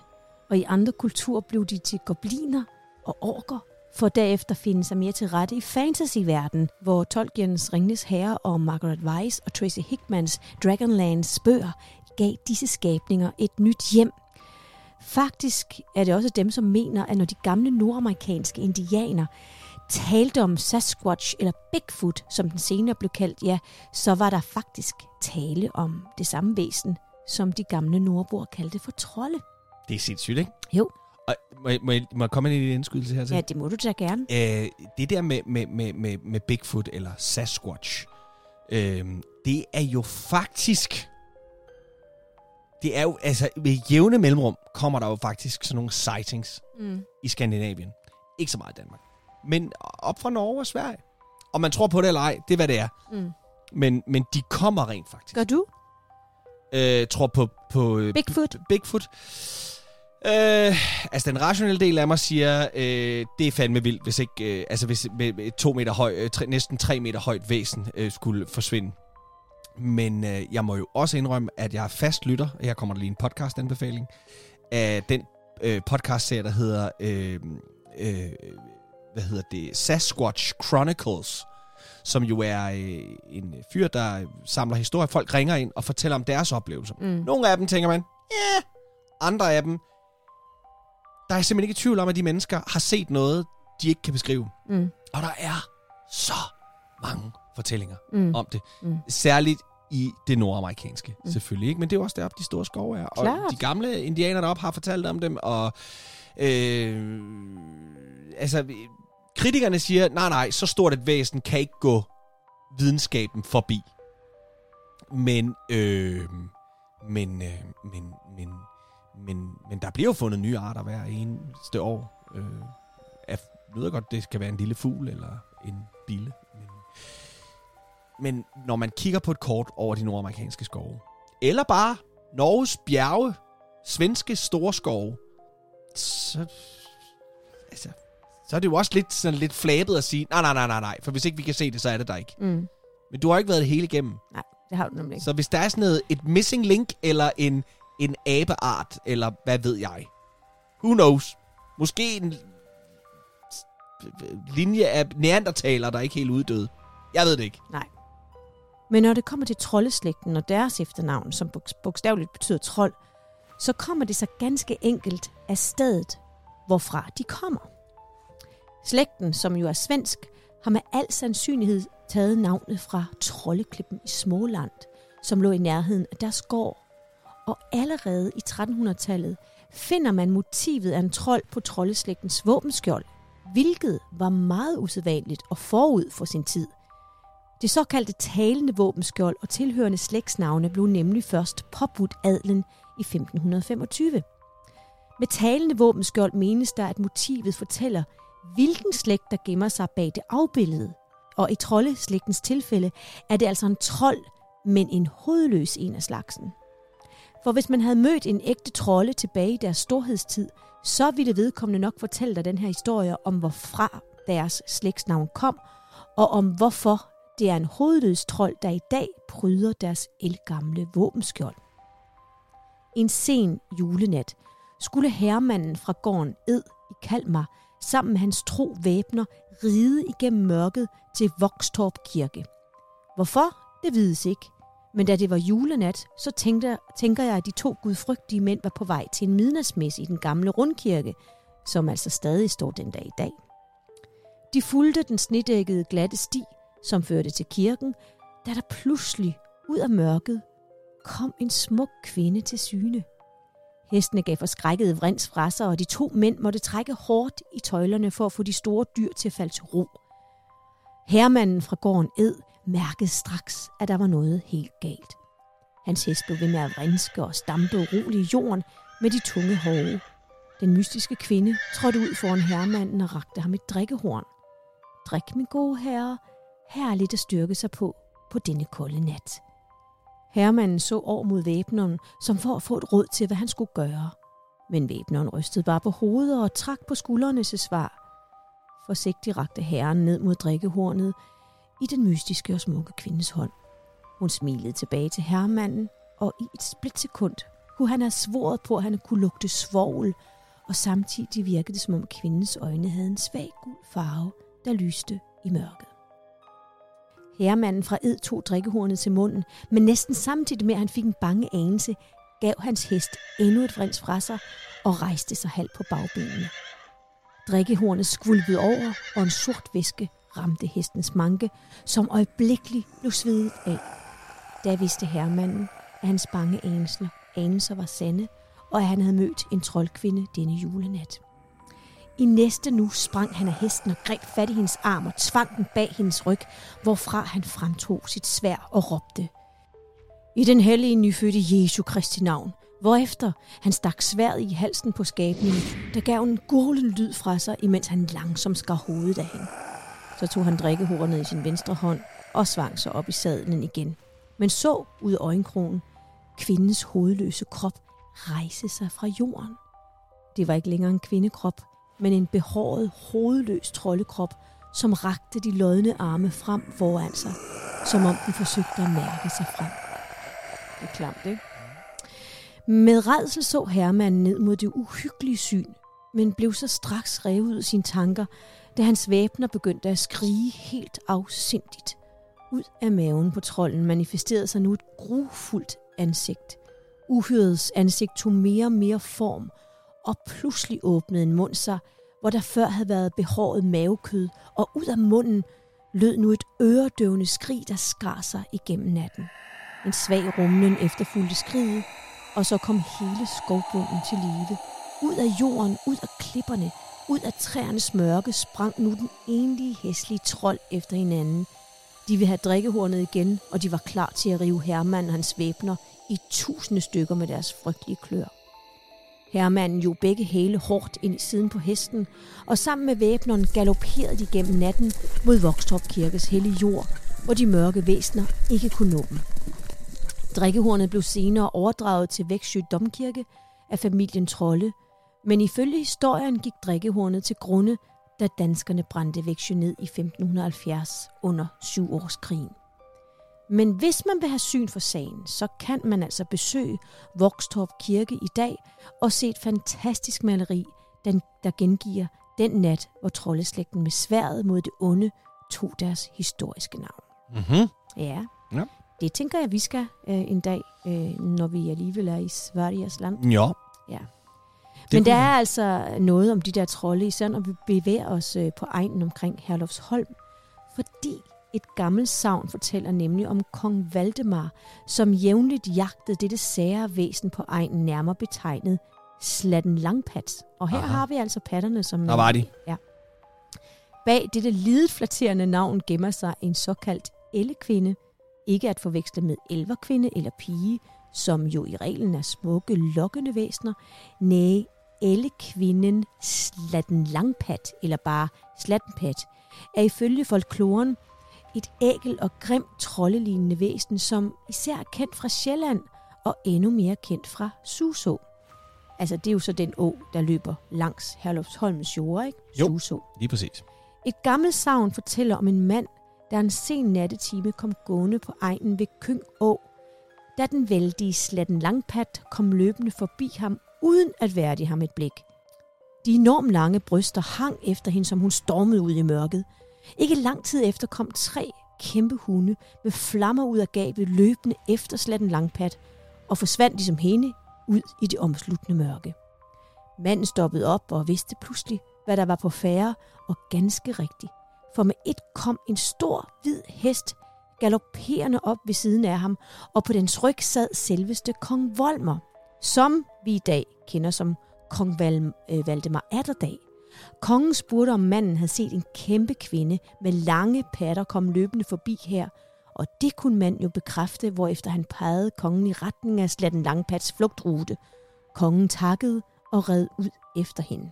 Og i andre kulturer blev de til gobliner og orker, for derefter finde sig mere til rette i fantasyverdenen, hvor Tolkiens Ringnes Herre og Margaret Weiss og Tracy Hickmans Dragonlands bøger gav disse skabninger et nyt hjem. Faktisk er det også dem, som mener, at når de gamle nordamerikanske indianer talte om Sasquatch eller Bigfoot, som den senere blev kaldt, ja, så var der faktisk tale om det samme væsen, som de gamle nordboer kaldte for trolde. Det er sindssygt, ikke? Jo. Og må, jeg, må, jeg, må jeg komme med en lille indskydelse her til? Ja, det må du da gerne. Øh, det der med, med, med, med, med Bigfoot eller Sasquatch, øh, det er jo faktisk... Det er jo, altså, ved jævne mellemrum kommer der jo faktisk sådan nogle sightings Mm. i Skandinavien. Ikke så meget i Danmark. Men op fra Norge og Sverige. Og man tror på det eller ej, det er hvad det er. Mm. Men, men de kommer rent faktisk. Gør du? Øh, tror på, på øh, Bigfoot? Bigfoot. Øh, altså den rationelle del af mig siger, øh, det er fandme vildt, hvis ikke, øh, altså hvis med, med et to meter høj, øh, tre, næsten tre meter højt væsen øh, skulle forsvinde. Men øh, jeg må jo også indrømme, at jeg er fast lytter, her kommer der lige en podcast-anbefaling, af den øh, podcast-serie, der hedder, øh, øh, hvad hedder det, Sasquatch Chronicles, som jo er øh, en fyr, der samler historier. Folk ringer ind og fortæller om deres oplevelser. Mm. Nogle af dem tænker man, ja. Andre af dem, der er simpelthen ikke i tvivl om, at de mennesker har set noget, de ikke kan beskrive. Mm. Og der er så mange fortællinger Mm. om det. Mm. Særligt i det nordamerikanske, Mm. selvfølgelig. Ikke? Men det er jo også deroppe, de store skove er. Og Klart. de gamle indianere deroppe har fortalt om dem, og øh, altså, kritikerne siger, nej, nej, så stort et væsen kan ikke gå videnskaben forbi. Men, øh, men, øh, men, men, men, men der bliver jo fundet nye arter hver eneste år. Øh, jeg ved godt, det skal være en lille fugl eller en bille. Men, men når man kigger på et kort over de nordamerikanske skove, eller bare Norges bjerge, svenske store skove, så, altså, så er det jo også lidt, sådan lidt flabet at sige, nej, nej, nej, nej, nej, for hvis ikke vi kan se det, så er det der ikke. Mm. Men du har ikke været det hele igennem. Det har du nemlig ikke. Så hvis der er sådan noget, et missing link, eller en, en abeart, eller hvad ved jeg. Who knows? Måske en linje af neandertaler, der er ikke helt uddøde. Jeg ved det ikke. Nej. Men når det kommer til troldeslægten og deres efternavn, som bogstaveligt betyder trold, så kommer det så ganske enkelt af stedet, hvorfra de kommer. Slægten, som jo er svensk, har med al sandsynlighed taget navnet fra Trolleklippen i Småland, som lå i nærheden af deres gård. Og allerede i 1300-tallet finder man motivet af en trold på troldeslægtens våbenskjold, hvilket var meget usædvanligt og forud for sin tid. Det såkaldte talende våbenskjold og tilhørende slægtsnavne blev nemlig først påbudt adlen i 1525. Med talende våbenskjold menes der, at motivet fortæller, hvilken slægt der gemmer sig bag det afbillede. Og i troldeslægtens tilfælde er det altså en trold, men en hovedløs en af slagsen. For hvis man havde mødt en ægte trolde tilbage i deres storhedstid, så ville vedkommende nok fortælle dig den her historie om, hvorfra deres slægtsnavn kom, og om hvorfor det er en hovedløs trold, der i dag pryder deres elgamle våbenskjold. En sen julenat skulle herremanden fra gården Ed i Kalmar sammen med hans tro væbner ride igennem mørket til Vokstorp Kirke. Hvorfor? Det vides ikke. Men da det var julenat, så tænkte, tænker jeg, at de to gudfrygtige mænd var på vej til en midnatsmesse i den gamle rundkirke, som altså stadig står den dag i dag. De fulgte den snedækkede glatte sti, som førte til kirken, da der pludselig ud af mørket kom en smuk kvinde til syne. Hestene gav forskrækket vrins fra sig, og de to mænd måtte trække hårdt i tøjlerne for at få de store dyr til at falde til ro. Hermanden fra gården Ed mærkede straks, at der var noget helt galt. Hans hest blev ved med at vrinske og stampe uroligt i jorden med de tunge hove. Den mystiske kvinde trådte ud foran herremanden og rakte ham et drikkehorn. Drik, min gode herre, her er lidt at styrke sig på på denne kolde nat. Herremanden så over mod væbneren, som for at få et råd til, hvad han skulle gøre. Men væbneren rystede bare på hovedet og trak på skuldrene til svar. Forsigtigt rakte herren ned mod drikkehornet i den mystiske og smukke kvindes hånd. Hun smilede tilbage til herremanden, og i et splitsekund kunne han have svoret på, at han kunne lugte svovl, og samtidig virkede det, som om kvindens øjne havde en svag gul farve, der lyste i mørket. Herremanden fra Ed tog drikkehornet til munden, men næsten samtidig med, at han fik en bange anelse, gav hans hest endnu et vrins fra sig og rejste sig halvt på bagbenene. Drikkehornet skvulpede over, og en sort væske ramte hestens manke, som øjeblikkeligt blev svedet af. Da vidste herremanden, at hans bange anelser, anelser var sande, og at han havde mødt en troldkvinde denne julenat. I næste nu sprang han af hesten og greb fat i hendes arm og tvang den bag hendes ryg, hvorfra han fremtog sit svær og råbte. I den hellige nyfødte Jesu Kristi navn, hvorefter han stak sværet i halsen på skabningen, der gav en gurlen lyd fra sig, imens han langsomt skar hovedet af hende. Så tog han drikkehornet i sin venstre hånd og svang sig op i sadlen igen. Men så ud af øjenkrogen kvindens hovedløse krop rejse sig fra jorden. Det var ikke længere en kvindekrop, men en behåret, hovedløs troldekrop, som rakte de lodne arme frem foran sig, som om den forsøgte at mærke sig frem. Det er klamt, ikke? Med redsel så herremanden ned mod det uhyggelige syn, men blev så straks revet ud af sine tanker, da hans væbner begyndte at skrige helt afsindigt. Ud af maven på trolden manifesterede sig nu et grufuldt ansigt. Uhyrets ansigt tog mere og mere form, og pludselig åbnede en mund sig, hvor der før havde været behåret mavekød, og ud af munden lød nu et øredøvende skrig, der skar sig igennem natten. En svag rumlen efterfulgte skriget, og så kom hele skovbunden til live. Ud af jorden, ud af klipperne, ud af træernes mørke sprang nu den enlige hæslige trold efter hinanden. De ville have drikkehornet igen, og de var klar til at rive Hermann og hans væbner i tusinde stykker med deres frygtelige klør. Hermanden jo begge hæle hårdt ind i siden på hesten, og sammen med væbneren galopperede de gennem natten mod Vokstrup Kirkes hellige jord, hvor de mørke væsner ikke kunne nå dem. Drikkehornet blev senere overdraget til Væksjø Domkirke af familien Trolle, men ifølge historien gik drikkehornet til grunde, da danskerne brændte Væksjø ned i 1570 under syvårskrigen. Men hvis man vil have syn for sagen, så kan man altså besøge Vokstorp Kirke i dag og se et fantastisk maleri, der gengiver den nat, hvor troldeslægten med sværet mod det onde tog deres historiske navn. Mm-hmm. Ja. Ja. Det tænker jeg, vi skal øh, en dag, øh, når vi alligevel er i Sveriges land. Ja. Ja. Det Men der kunne er være. altså noget om de der trolde, især når vi bevæger os øh, på egnen omkring Herlufsholm. Fordi et gammelt savn fortæller nemlig om kong Valdemar, som jævnligt jagtede dette sære væsen på egnen nærmere betegnet Slatten Langpat. Og her Aha. har vi altså patterne, som... Der var de. Ja. Bag dette lidet flatterende navn gemmer sig en såkaldt ellekvinde, ikke at forveksle med elverkvinde eller pige, som jo i reglen er smukke, lokkende væsner. Næh, ellekvinden Slatten Langpat, eller bare Slattenpat, er ifølge folkloren et ækel og grimt troldelignende væsen, som især er kendt fra Sjælland og endnu mere kendt fra Suså. Altså, det er jo så den å, der løber langs Herlufsholmens jord, ikke? Jo. Suså. Lige præcis. Et gammelt savn fortæller om en mand, der en sen nattetime kom gående på egnen ved Kyng Å, da den vældige slatten Langpat kom løbende forbi ham, uden at værdige ham et blik. De enormt lange bryster hang efter hende, som hun stormede ud i mørket. Ikke lang tid efter kom tre kæmpe hunde med flammer ud af gabet løbende efter slatten Langpat og forsvandt ligesom hende ud i det omsluttende mørke. Manden stoppede op og vidste pludselig, hvad der var på færre, og ganske rigtigt. For med et kom en stor, hvid hest galopperende op ved siden af ham, og på dens ryg sad selveste kong Volmer, som vi i dag kender som kong Val- øh, Valdemar Atterdag. Kongen spurgte, om manden havde set en kæmpe kvinde med lange patter komme løbende forbi her, og det kunne manden jo bekræfte, hvorefter han pegede kongen i retning af Slatten Langpats flugtrute. Kongen takkede og red ud efter hende.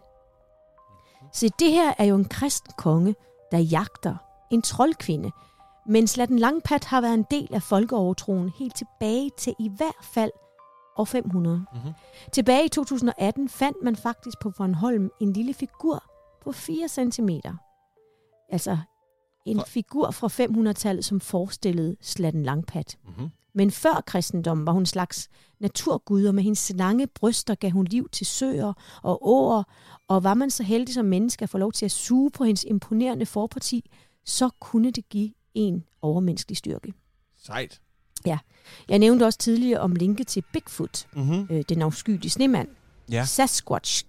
Se, det her er jo en kristen konge, der jagter en troldkvinde, men Slatten Langpat har været en del af folkeovertroen helt tilbage til i hvert fald år 500. Mm-hmm. Tilbage i 2018 fandt man faktisk på Bornholm en lille figur på 4 cm. Altså en For- figur fra 500-tallet, som forestillede Slatten Langpat. Mm-hmm. Men før kristendommen var hun en slags naturgud, og med hendes lange bryster gav hun liv til søer og åer, og var man så heldig som menneske at få lov til at suge på hendes imponerende forparti, så kunne det give en overmenneskelig styrke. Sejt. Jeg nævnte også tidligere om linket til Bigfoot, Mm-hmm. øh, den afskyelige snemand. Ja. Sasquatch,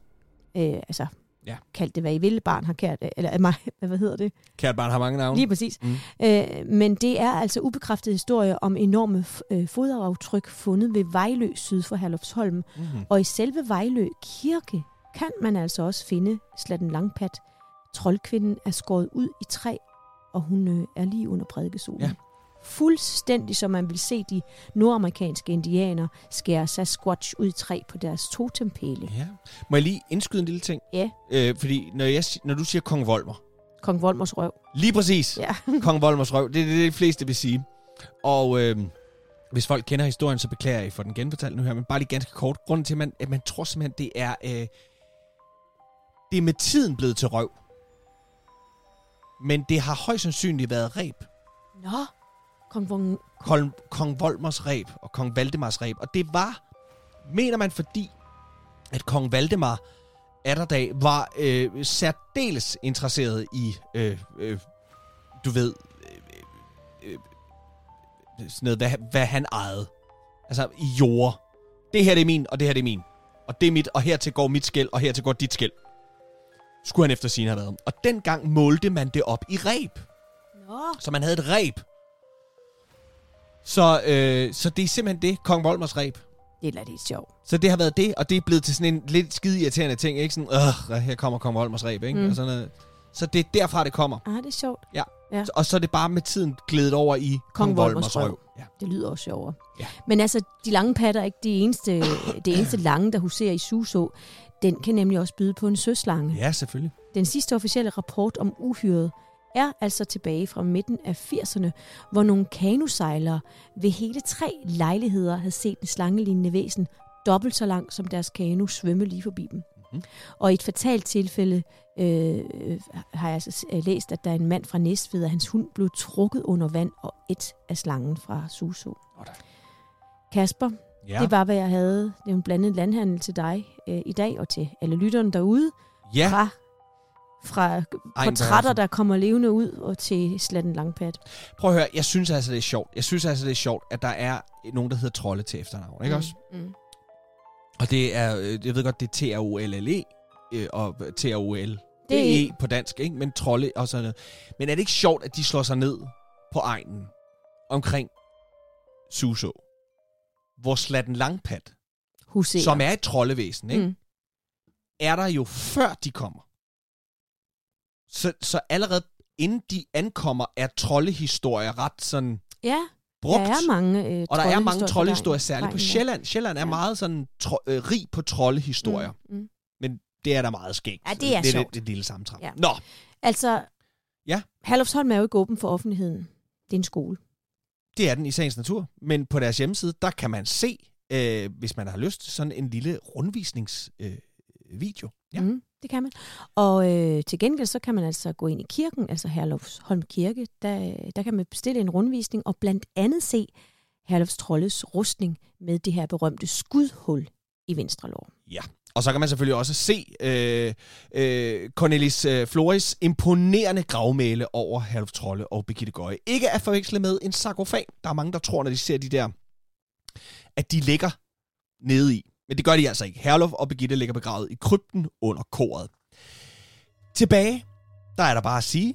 øh, altså Ja. kaldt det, hvad I vil, barn har kært, øh, eller (laughs) hvad hedder det? Kært barn har mange navne. Lige præcis. Mm. Øh, men det er altså ubekræftet historie om enorme øh, foderaftryk fundet ved Vejlø syd for Herlufsholm. Mm-hmm. Og i selve Vejlø Kirke kan man altså også finde Slatten Langpat. Troldkvinden er skåret ud i træ, og hun øh, er lige under prædikesolen. Ja. Fuldstændig som man vil se de nordamerikanske indianer skære Sasquatch ud i træ på deres totempæle. Ja. Må jeg lige indskyde en lille ting? Ja. Øh, fordi når, jeg, når du siger Kong Volmer, Kong Volmers røv. lige præcis, Ja. (laughs) Kong Volmers røv, det er det, det, de fleste vil sige. Og øh, hvis folk kender historien, så beklager jeg for den genfortalt nu her, men bare lige ganske kort. Grunden til, at man, at man tror simpelthen, det er, øh, det er med tiden blevet til røv. Men det har højst sandsynligt været reb. Nå, Kong Von... Kong, Kong Volmers ræb og Kong Valdemars ræb. Og det var, mener man, fordi at Kong Valdemar Atterdag var øh, særdeles interesseret i, øh, øh, du ved, øh, øh, sådan noget, hvad, hvad han ejede. Altså i jord. Det her det er min, og det her det er min. Og det er mit, og hertil går mit skæld, og hertil går dit skæld. Skulle han efter sin have været. Og dengang målte man det op i ræb. Nå, Så man havde et ræb. Så, øh, så det er simpelthen det, Kong Volmers ræb. det er lidt sjovt. Så det har været det, og det er blevet til sådan en lidt skide irriterende ting, ikke? Sådan, øh, her kommer Kong Volmers ræb, ikke? Mm. Og sådan noget. Så det er derfra, det kommer. Ah, det er sjovt. Og så er det bare med tiden glædet over i Kong, Kong Volmers røv. røv. Ja. Det lyder også sjovere. Ja. Men altså, de lange patter er ikke det eneste, (clears throat) det eneste lange, der huserer i Suså. Den kan nemlig også byde på en søslange. ja, selvfølgelig. Den sidste officielle rapport om uhyret er altså tilbage fra midten af 80'erne, hvor nogle kanusejlere ved hele tre lejligheder havde set en slangelignende væsen dobbelt så lang som deres kano svømme lige forbi dem. Mhm. Og i et fatalt tilfælde øh, har jeg altså øh, læst, at der er en mand fra Næstved, og hans hund blev trukket under vand og et af slangen fra da. Kasper, ja. det var, hvad jeg havde. Det er en blandet landhandel til dig øh, i dag, og til alle lytterne derude ja. fra, fra Ej, portrætter, der kommer levende ud, og til Slatten Langpat. Prøv at høre, jeg synes altså, det er sjovt. Jeg synes altså, det er sjovt, at der er nogen, der hedder Trolle til efternavn, ikke også? Mm. Og det er, øh, jeg ved godt, det er T-R-O-L-L-E, øh, og T-R-O-L. Det Det er E på dansk, ikke? Men trolde og sådan noget. Men er det ikke sjovt, at de slår sig ned på egnen omkring Suså? Hvor Slatten Langpat, Huserer. som er et troldevæsen, ikke? Mm. er der jo før de kommer. Så, så allerede inden de ankommer, er troldehistorier ret sådan Ja, brugt. der er mange øh, og der er mange troldehistorier særligt på. Sjælland. Sjælland er Ja. meget sådan tro, øh, rig på troldehistorier. Mm. Mm. Mm. Det er der meget skægt. Ja, det er det, sjovt. det, det, lille sammentræk. Ja. Nå, Altså, Ja. Herlufsholm er jo ikke åben for offentligheden. Det er en skole. Det er den i sagens natur, men på deres hjemmeside, der kan man se, øh, hvis man har lyst, sådan en lille rundvisningsvideo. Øh, video. Ja. Mm, det kan man. Og øh, til gengæld så kan man altså gå ind i kirken, altså Herlufsholm Kirke. Der, der kan man bestille en rundvisning og blandt andet se Herlufs Trolles rustning med det her berømte skudhul i venstre lår. Og så kan man selvfølgelig også se øh, øh, Cornelis øh, Flores imponerende gravmæle over Herluf Trolle og Birgitte Gøje. Ikke at forveksle med en sarkofag. Der er mange, der tror, når de ser de der, at de ligger nede i. Men det gør de altså ikke. Herluf og Birgitte ligger begravet i krypten under koret. Tilbage, der er der bare at sige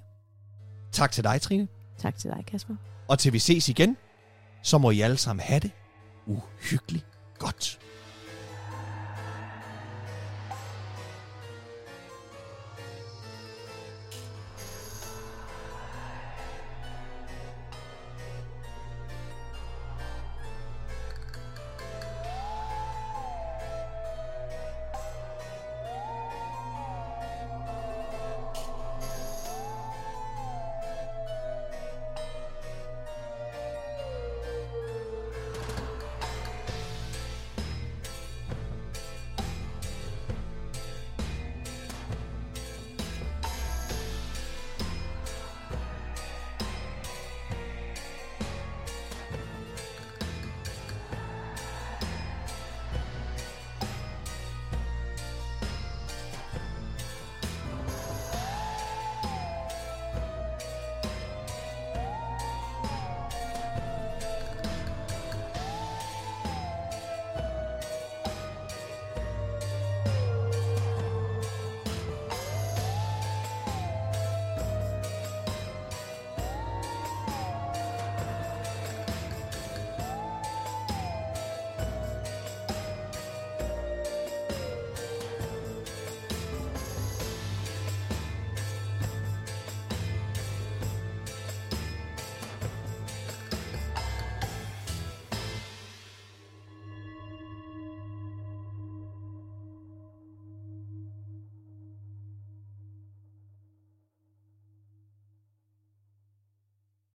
tak til dig, Trine. Tak til dig, Kasper. Og til vi ses igen, så må I alle sammen have det uhyggeligt godt.